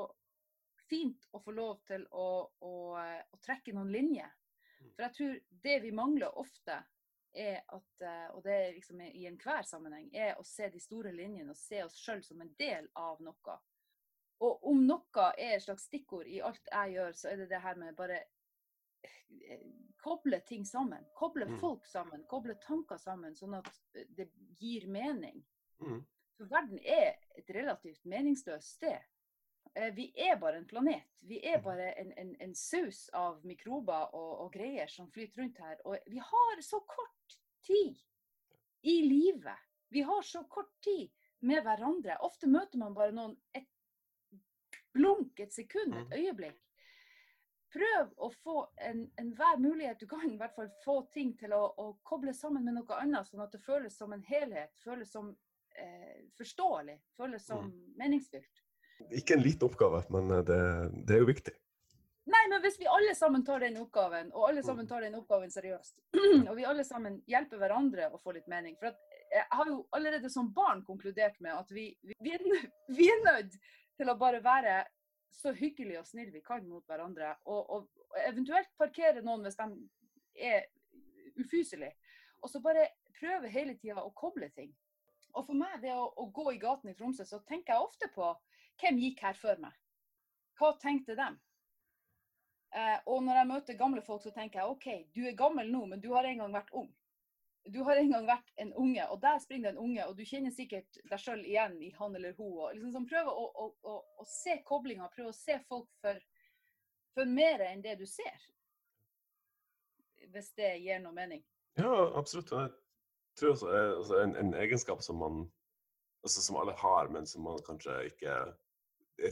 A: fint å få lov til å, å, eh, å trekke noen linjer. For jeg tror det vi mangler ofte, er at, eh, og det er liksom i enhver sammenheng, er å se de store linjene og se oss sjøl som en del av noe. Og om noe er et slags stikkord i alt jeg gjør, så er det det her med bare koble ting sammen. Koble
B: Mm.
A: folk sammen. Koble tanker sammen, sånn at eh, det gir mening.
B: Mm.
A: For verden er et relativt meningsløst sted. Eh, Vi er bare en planet. Vi er bare en, en, en saus av mikrober og, og greier som flyter rundt her. Og vi har så kort tid i livet. Vi har så kort tid med hverandre. Ofte møter man bare noen et blunk, et sekund, et
B: Mhm.
A: øyeblikk. Prøv å få en- enhver mulighet du kan, i hvert fall få ting til å, å koble sammen med noe annet, sånn at det føles som en helhet, føles som eh, forståelig, føles som meningsfylt.
B: Ikke en liten oppgave, men eh, det, det er jo viktig.
A: Nei, men hvis vi alle sammen tar den oppgaven, og alle sammen tar den oppgaven seriøst, (clears throat) og vi alle sammen hjelper hverandre å få litt mening For at jeg har jo allerede som barn konkludert med at vi, vi, vi er nødt til å bare være så hyggelig og snill vi kan mot hverandre, og, og, eventuelt parkere noen hvis de er ufyselige. Og så bare prøve hele tida å koble ting. Og for meg, det å, å gå i gaten i Tromsø, så tenker jeg ofte på hvem gikk her før meg? hva tenkte dem? Eh, og når jeg møter gamle folk, så tenker jeg OK, du er gammel nå, men du har en gang vært ung. Du har en gang vært en unge, og der springer det en unge, og du kjenner sikkert deg sjøl igjen i han eller hun. og liksom sånn, Prøv å, å, å, å se koblinga, prøv å se folk for, for mer enn det du ser. Hvis det gir noe mening.
B: Ja, absolutt. Jeg tror også er altså, en, en egenskap som man altså, som alle har, men som man kanskje ikke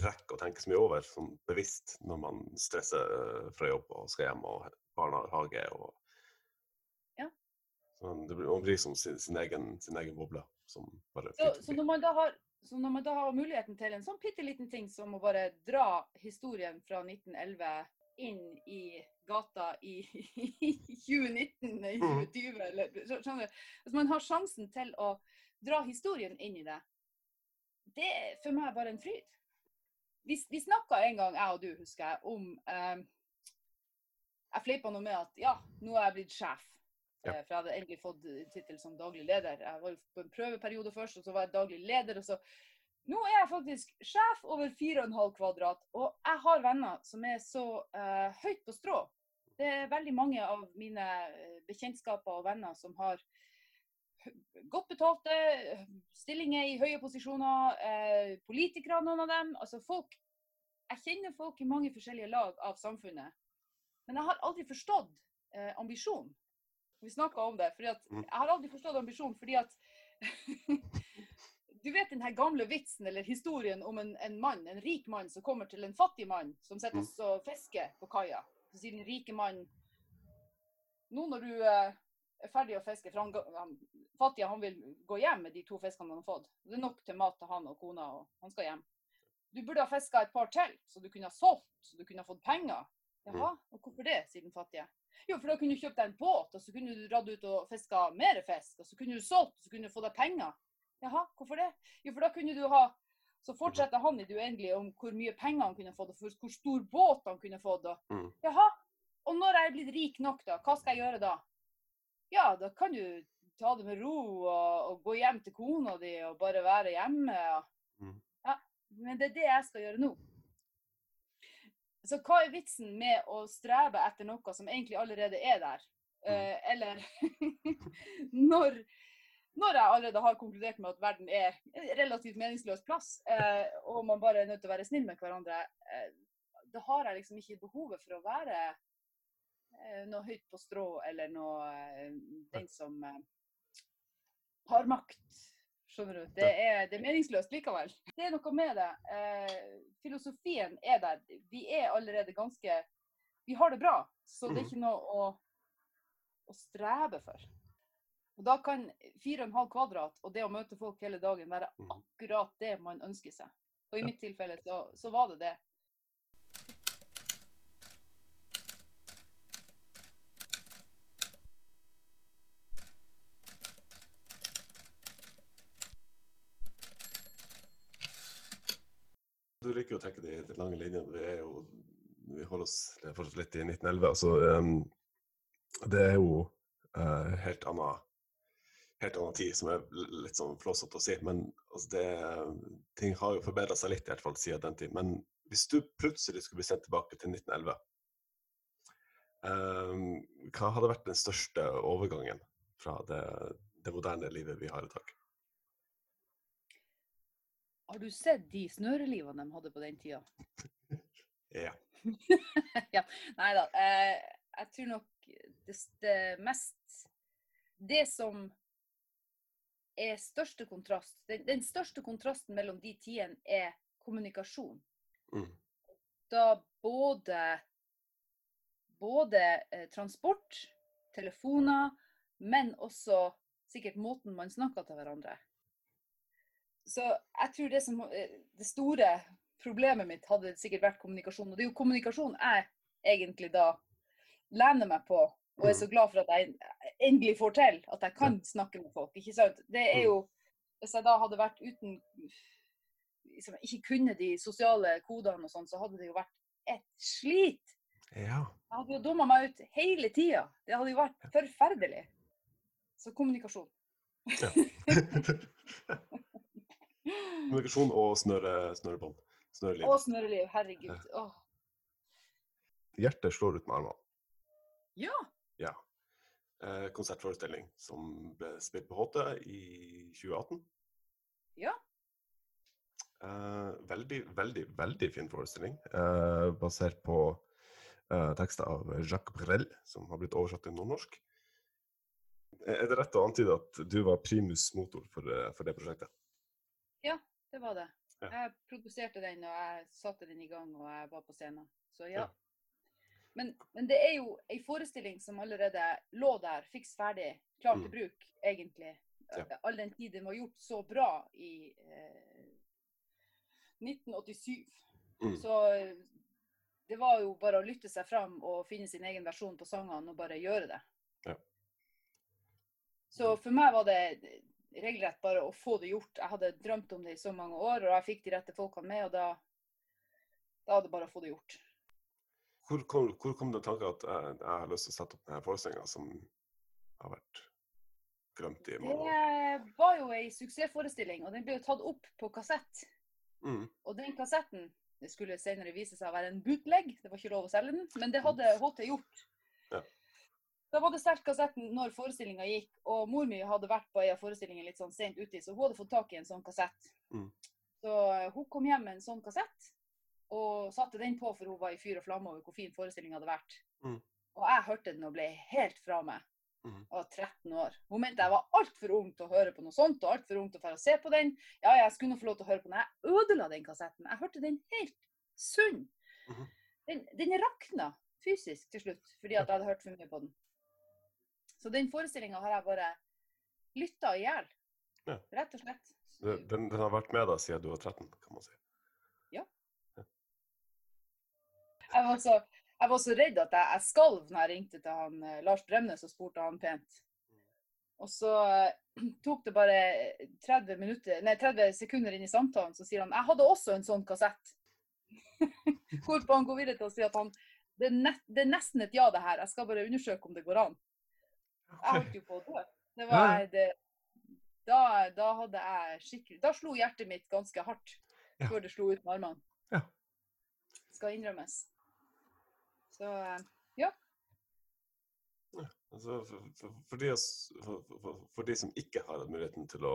B: rekker å tenke så mye over sånn bevisst når man stresser fra jobb og skal hjem og barnehage. og. Så det blir, Man blir som sin, sin, egen, sin egen boble
A: Så, så, når man da har, så når man da har muligheten til en sånn bitte liten ting som å bare dra historien fra 1911 inn i gata i 2019, i
B: Mhm.
A: 2020, eller skjønner du? Hvis man har sjansen til å dra historien inn i det, det er for meg bare en fryd. Vi, vi snakka en gang, jeg og du, husker jeg, om eh, Jeg fleipa noe med at ja, nå er jeg blitt sjef.
B: Ja.
A: Eh, For jeg hadde endelig fått tittel som daglig leder. Jeg var på en prøveperiode først, og så var jeg daglig leder. og så nå er jeg faktisk sjef over 4,5 kvadrat, og jeg har venner som er så uh, høyt på strå. Det er veldig mange av mine eh, bekjentskaper og venner som har godt betalte eh, stillinger i høye posisjoner. uh, politikere, noen av dem. Altså folk Jeg kjenner folk i mange forskjellige lag av samfunnet. Men jeg har aldri forstått uh, ambisjon. Vi snakka om det. fordi at
B: Mm.
A: Jeg har aldri forstått ambisjonen fordi at (laughs) Du vet den her gamle vitsen eller historien om en, en mann, en rik mann som kommer til en fattig mann som sitter
B: Mm.
A: og fisker på kaia. Så sier den rike mannen Nå når du eh, er ferdig å fiske, for han, han fattige han vil gå hjem med de to fiskene han har fått. Det er nok til mat til han og kona, og han skal hjem. Du burde ha fiska et par til, så du kunne ha solgt, så du kunne ha fått penger. Jaha, og hvorfor det, sier den fattige. Jo, for da kunne du kjøpt deg en båt, og så kunne du dratt ut og fiska mer fisk. Og så kunne du solgt, og så kunne du få deg penger. Jaha, hvorfor det? Jo, for da kunne du ha Så fortsetter han i det uendelige om hvor mye penger han kunne fått, og hvor stor båt han kunne fått. Og,
B: Mm.
A: Jaha, og når jeg er blitt rik nok, da, hva skal jeg gjøre da? Ja, da kan du ta det med ro og, og gå hjem til kona di og bare være hjemme. Og,
B: Mm.
A: ja, men det er det jeg skal gjøre nå. Så hva er vitsen med å strebe etter noe som egentlig allerede er der? Uh, eller (laughs) når, når jeg allerede har konkludert med at verden er en relativt meningsløs plass, uh, og man bare er nødt til å være snill med hverandre, uh, da har jeg liksom ikke behovet for å være noe høyt på strå eller noe den som har makt. Skjønner du? Det er, det er meningsløst likevel. Det er noe med det. Eh, filosofien er der. Vi er allerede ganske Vi har det bra, så det er
B: Mhm.
A: ikke noe å, å strebe for. Og Da kan 4,5 kvadrat og det å møte folk hele dagen være
B: Mhm.
A: akkurat det man ønsker seg. Og i mitt tilfelle så, så var det det.
B: Du liker jo å trekke de, lange linjene. Vi er jo vi holder oss fortsatt litt i 1911. Altså, um, det er jo uh, helt annen helt annen tid, som er litt sånn flåsete å si. Men altså, det, ting har jo forbedra seg litt, i hvert fall siden den tid. Men hvis du plutselig skulle bli sendt tilbake til 1911, um, hva hadde vært den største overgangen fra det, det moderne livet vi har i dag?
A: Har du sett de snørelivene de hadde på den tida? (laughs)
B: Ja. (laughs)
A: ja, nei da. Eh, jeg tror nok det, det mest Det som er største kontrast den, den største kontrasten mellom de tidene er kommunikasjon.
B: Mm.
A: Da både både eh, transport, telefoner, men også sikkert måten man snakker til hverandre. Så jeg tror det som eh, det store problemet mitt hadde sikkert vært kommunikasjon. Og det er jo kommunikasjon jeg egentlig da lener meg på, og er så glad for at jeg endelig får til. At jeg kan snakke med folk. ikke sant? Det er jo, Hvis jeg da hadde vært uten liksom, Ikke kunne de sosiale kodene og sånn, så hadde det jo vært et slit.
B: ja.
A: Jeg hadde jo dumma meg ut hele tida. Det hadde jo vært forferdelig. Så kommunikasjon. (laughs) (laughs)
B: Kommunikasjon og snøre, snørebånd. Snøreliv.
A: Og snøreliv. Herregud. Åh.
B: Hjertet slår ut med armene.
A: Ja.
B: Ja. Eh, konsertforestilling som ble spilt på HT i 2018.
A: Ja.
B: Eh, veldig, veldig, veldig fin forestilling. Eh, basert på eh, tekster av Jacques Brel, som har blitt oversatt til nordnorsk. Er det rett å antyde at du var primus motor for, eh, for det prosjektet?
A: Det var det.
B: Ja.
A: Jeg produserte den, og jeg satte den i gang, og jeg var på scenen. Så ja.
B: Ja.
A: Men, men det er jo ei forestilling som allerede lå der, fiks ferdig, klar til
B: Mm.
A: bruk, egentlig.
B: Ja.
A: All den tid den var gjort så bra i eh, 1987.
B: Mm.
A: Så eh, det var jo bare å lytte seg fram og finne sin egen versjon på sangene og bare gjøre det.
B: Ja.
A: Så for meg var det regelrett bare å få det gjort. Jeg hadde drømt om det i så mange år, og jeg fikk de rette folkene med, og da, da var det bare å få det gjort.
B: Hvor kom, hvor kom det tanken at jeg, jeg har lyst til å sette opp denne forestillinga som har vært glemt i mange år?
A: Det var jo ei suksessforestilling, og den ble jo tatt opp på kassett.
B: Mm.
A: Og den kassetten det skulle senere vise seg å være en bootleg, det var ikke lov å selge den, men det hadde HT gjort.
B: Ja.
A: Da var det sterkt kassetten når forestillinga gikk, og mor mi hadde vært på ei av forestillingene litt sånn sent uti, så hun hadde fått tak i en sånn kassett.
B: Mm.
A: Så eh, hun kom hjem med en sånn kassett, og satte den på for hun var i fyr og flamme over hvor fin forestillinga hadde vært.
B: Mm.
A: Og jeg hørte den og ble helt fra meg.
B: Mhm.
A: Jeg var 13 år. Hun mente jeg var altfor ung til å høre på noe sånt, og altfor ung til å få se på den. Ja, jeg skulle nå få lov til å høre på den. Jeg ødela den kassetten. Jeg hørte den helt sunn.
B: Mhm.
A: Den, den rakna fysisk til slutt, fordi at jeg hadde hørt for mye på den. Så den forestillinga har jeg bare lytta i hjel.
B: Ja.
A: Rett og slett.
B: Den, den har vært med deg siden du var 13, kan man si.
A: Jeg var så, jeg var så redd at jeg, jeg skalv når jeg ringte til han, eh, Lars Bremnes og spurte han pent. Og så eh, (clears throat) tok det bare 30, minutter, nei, 30 sekunder inn i samtalen, så sier han jeg hadde også en sånn kassett. (laughs) Hvorpå han går videre til å si at han, det, er nest, det er nesten et ja, det her. Jeg skal bare undersøke om det går an. Jeg holdt jo på å dø. Det var, det, da, da hadde jeg skikkelig Da slo hjertet mitt ganske hardt
B: Ja.
A: før det slo ut med armene.
B: Ja.
A: Skal innrømmes. Så ja
B: Altså, for, for, for, de, oss- for, for, for de som ikke har hatt muligheten til å,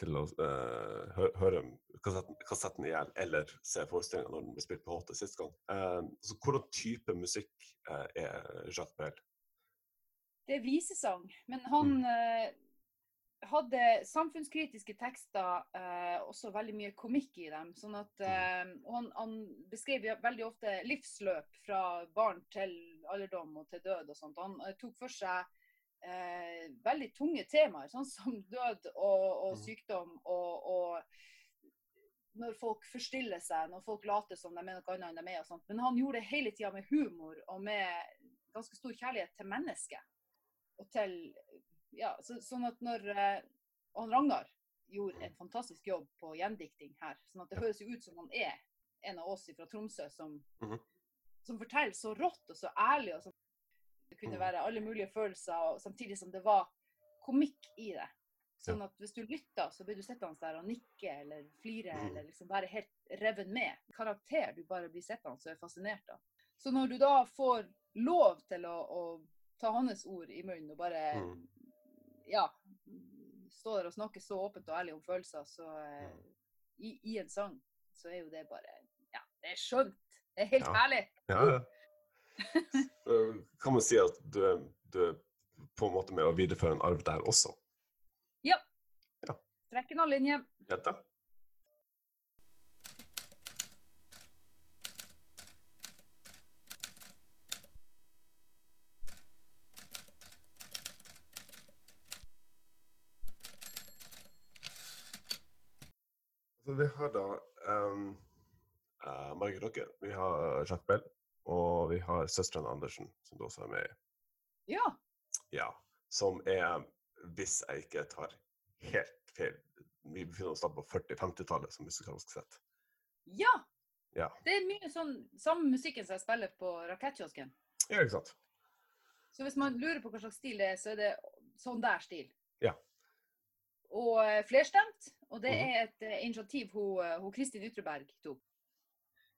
B: til å uh, hø, høre kassetten, kassetten i hjel, eller se forestillinga når den ble spilt på HT sist gang, Uh, så hvordan type musikk uh, er Jacques Brel?
A: Det er visesang. Men han eh, hadde samfunnskritiske tekster, eh, også veldig mye komikk i dem. Sånn at, eh, han, han beskrev veldig ofte livsløp fra barn til alderdom og til død og sånt. Han tok for seg eh, veldig tunge temaer, sånn som død og, og
B: Mm.
A: sykdom og, og når folk forstiller seg, når folk later som de er noe annet enn de er. Men han gjorde det hele tida med humor og med ganske stor kjærlighet til mennesket. Og til, ja, så, sånn at når eh, og han Ragnar gjorde en fantastisk jobb på gjendikting her. sånn at det høres jo ut som han er en av oss fra Tromsø som,
B: Mhm.
A: som forteller så rått og så ærlig. og så Det kunne
B: Mhm.
A: være alle mulige følelser, og samtidig som det var komikk i det. Sånn at hvis du lytter, så blir du sittende der og nikke eller flire
B: mm.
A: eller liksom være helt revet med. Karakter du bare blir sittende og er fascinert av. Så når du da får lov til å, å ta hans ord i munnen og bare
B: Mm.
A: ja, stå der og snakke så åpent og ærlig om følelser, så mm. i, i en sang, så er jo det bare Ja, det er skjønt. Det er helt
B: Ja.
A: herlig.
B: Ja, ja. (laughs) Eh, kan man si at du er, du er på en måte med å videreføre en arv der også?
A: Trekken av linje.
B: Jette? Så vi har da um, uh, Margit Røkke, vi har Jacques Bell, og vi har søstrene Andersen, som du også er med i.
A: Ja.
B: Ja, som er, hvis jeg ikke tar helt feil, vi befinner oss da på 40-50-tallet som musikalsk sett.
A: Ja!
B: Ja.
A: Det er mye sånn samme musikken som jeg spiller på rakettkiosken.
B: Ja, ikke sant?
A: Så hvis man lurer på hva slags stil det er, så er det sånn der stil.
B: Ja.
A: Og eh, flerstemt. Og det
B: Mhm.
A: er et eh, initiativ hun, eh, hun Kristin Ytreberg tok.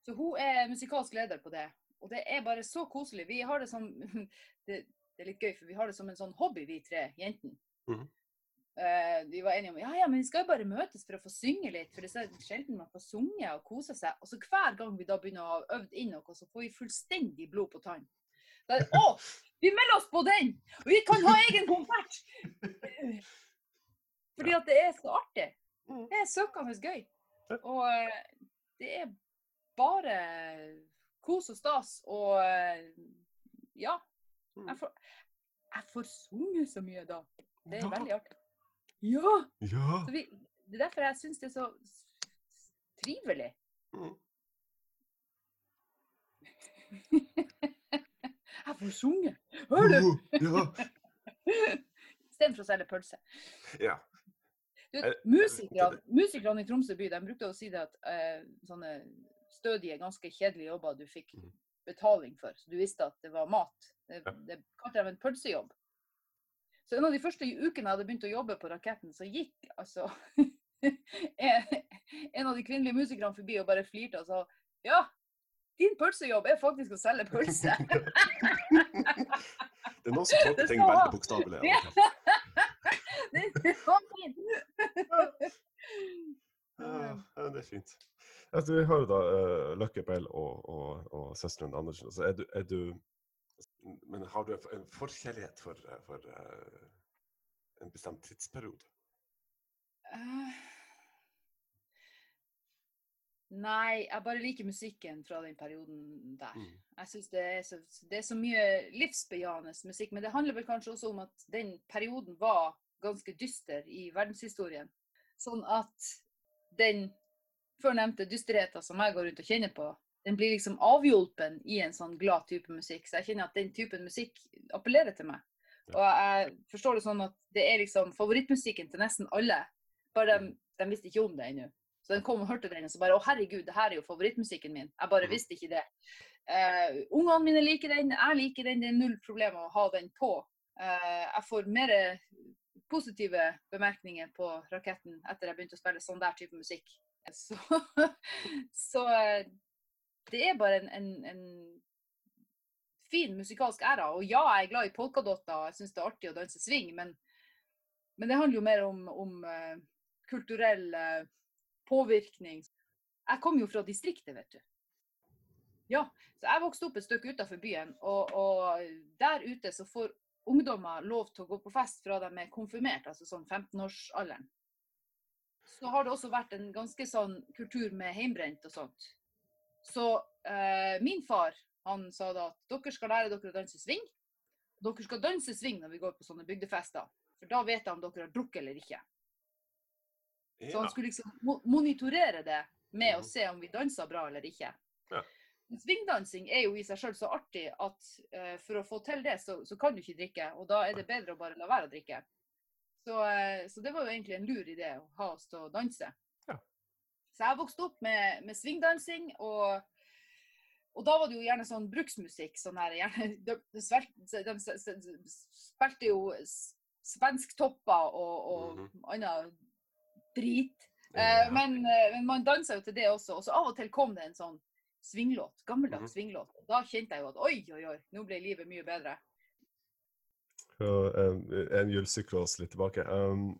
A: Så hun er musikalsk leder på det. Og det er bare så koselig. Vi har det som (laughs) det, det er litt gøy, for vi har det som en sånn hobby, vi tre jentene.
B: Mhm.
A: Uh, vi var enige om ja, ja, men vi skal jo bare møtes for å få synge litt, for det er sjelden man får sunget og kose seg. Og så hver gang vi da begynner å ha øvd inn noe, så får vi fullstendig blod på tann. Da (laughs) Å, vi melder oss på den! Og vi kan ha egen konsert! (laughs) Fordi at det er så artig.
B: Mm.
A: Det er søkende gøy. Og eh, det er bare kos og stas og eh, ja.
B: Mm.
A: Jeg får, jeg får sunget så mye da. Det er veldig artig. Ja!
B: Ja.
A: Så vi, det er derfor jeg syns det er så trivelig.
B: Mm. (laughs)
A: Jeg får sunge! Hører du?
B: Ja. (laughs)
A: Istedenfor å selge pølse.
B: ja. Eh,
A: musikerne, musikerne i Tromsø by de brukte å si det at eh, sånne stødige, ganske kjedelige jobber du fikk
B: Mhm.
A: betaling for, så du visste at det var mat. Det, det kalte de en pølsejobb. Så en av de første ukene jeg hadde begynt å jobbe på Raketten, så gikk altså (laughs) en en av de kvinnelige musikerne forbi og bare flirte og sa ja, din pølsejobb er faktisk å selge pølse. (laughs) (laughs)
B: Det er noen som tolker ting veldig bokstavelig. av
A: Ja. (laughs) det fint.
B: Ja, ja, det er fint. Altså, vi har jo da uh, Løkke Bell og, og, og søsteren Andersen. Altså, er, du, er du Men har du en for- forkjærlighet for, eh, for uh, en bestemt tidsperiode?
A: Eh, Nei, jeg bare liker musikken fra den perioden der.
B: Mm.
A: Jeg synes det så, det er så mye livsbejaende musikk, men det handler vel kanskje også om at den perioden var ganske dyster i verdenshistorien. Sånn at den førnevnte dysterheten som jeg går rundt og kjenner på, den blir liksom avhjulpen i en sånn glad type musikk. Så jeg kjenner at den typen musikk appellerer til meg. Og jeg forstår det sånn at det er liksom favorittmusikken til nesten alle. Bare de, de visste ikke om det ennå. Så den kom og hørte den, og så bare Å, herregud, det her er jo favorittmusikken min. Jeg bare
B: Mhm.
A: visste ikke det. Uh, ungene mine liker den, jeg liker den. Det er null problem å ha den på. Uh, jeg får mer positive bemerkninger på raketten etter jeg begynte å spille sånn der type musikk. Så, (laughs) så eh, det er bare en, en, en fin musikalsk æra. Og ja, jeg er glad i polkadotter, og jeg syns det er artig å danse swing, men, men det handler jo mer om, om uh, kulturell eh, påvirkning. Jeg kom jo fra distriktet, vet du. Ja, så jeg vokste opp et stykke utenfor byen, og, og der ute så får ungdommer lov til å gå på fest fra de er konfirmert, altså sånn 15-årsalderen. Så har det også vært en ganske sånn kultur med heimbrent og sånt. Så eh, min far han sa da at dere skal lære dere å danse swing. Og dere skal danse swing når vi går på sånne bygdefester, for da vet de om dere har drukket eller ikke. Så
B: Ja.
A: han skulle liksom monitorere det med å
B: Mhm.
A: se om vi dansa bra eller ikke.
B: Ja.
A: Svingdansing er jo i seg sjøl så artig at uh, for å få til det, så, så kan du ikke drikke. Og da er det bedre å bare la være å drikke. Så, uh, så det var jo egentlig en lur idé å ha oss til å danse.
B: Ja.
A: Så jeg vokste opp med, med svingdansing, og, og da var det jo gjerne sånn bruksmusikk. Sånn her, gjerne, (laughs) de, de, spilte jo svensk svensktopper og, og annen drit. Eh,
B: Ja.
A: men, eh, men man dansa jo til det også. Og så av og til kom det en sånn svinglåt. Gammeldags
B: Mhm.
A: svinglåt. Og da kjente jeg jo at oi, oi, oi, nå ble livet mye bedre.
B: Og, um, en julesyklos litt tilbake. Um,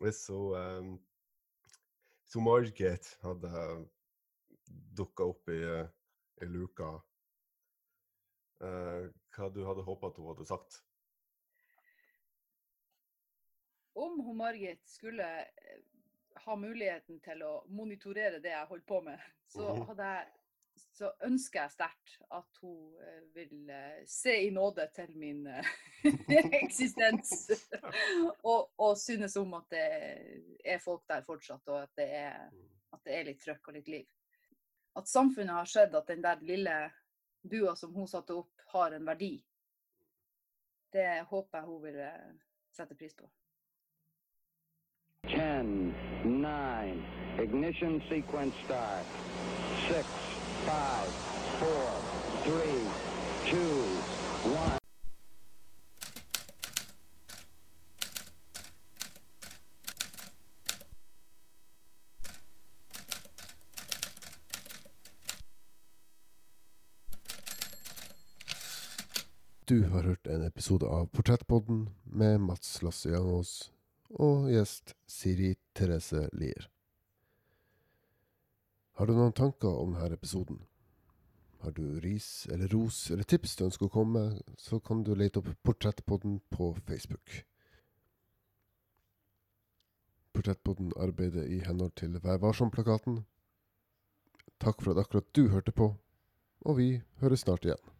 B: hun um, så Margit hadde dukka opp i, uh, i luka, uh, hva du hadde håpa at hun hadde sagt?
A: Om hun Margit skulle eh, ha muligheten til å monitorere det jeg holdt på med, så,
B: Mhm.
A: jeg, så ønsker jeg sterkt at hun eh, vil eh, se i nåde til min (laughs) eksistens. og, og synes om at det er folk der fortsatt, og at det er, at det er litt trøkk og litt liv. At samfunnet har sett at den der lille bua som hun satte opp, har en verdi. Det håper jeg hun vil sette pris på.
C: 10, 9, ignition sequence start. 6, 5, 4, 3, 2, 1.
D: Du har hørt en episode av Portrettpodden med Mats Lasse Jangås. Og gjest Siri Therese Lier. Har du noen tanker om denne episoden? Har du ris eller ros eller tips du ønsker å komme med, så kan du lete opp Portrettpodden på Facebook. Portrettpodden arbeider i henhold til Vær varsom-plakaten. Takk for at akkurat du hørte på, og vi høres snart igjen.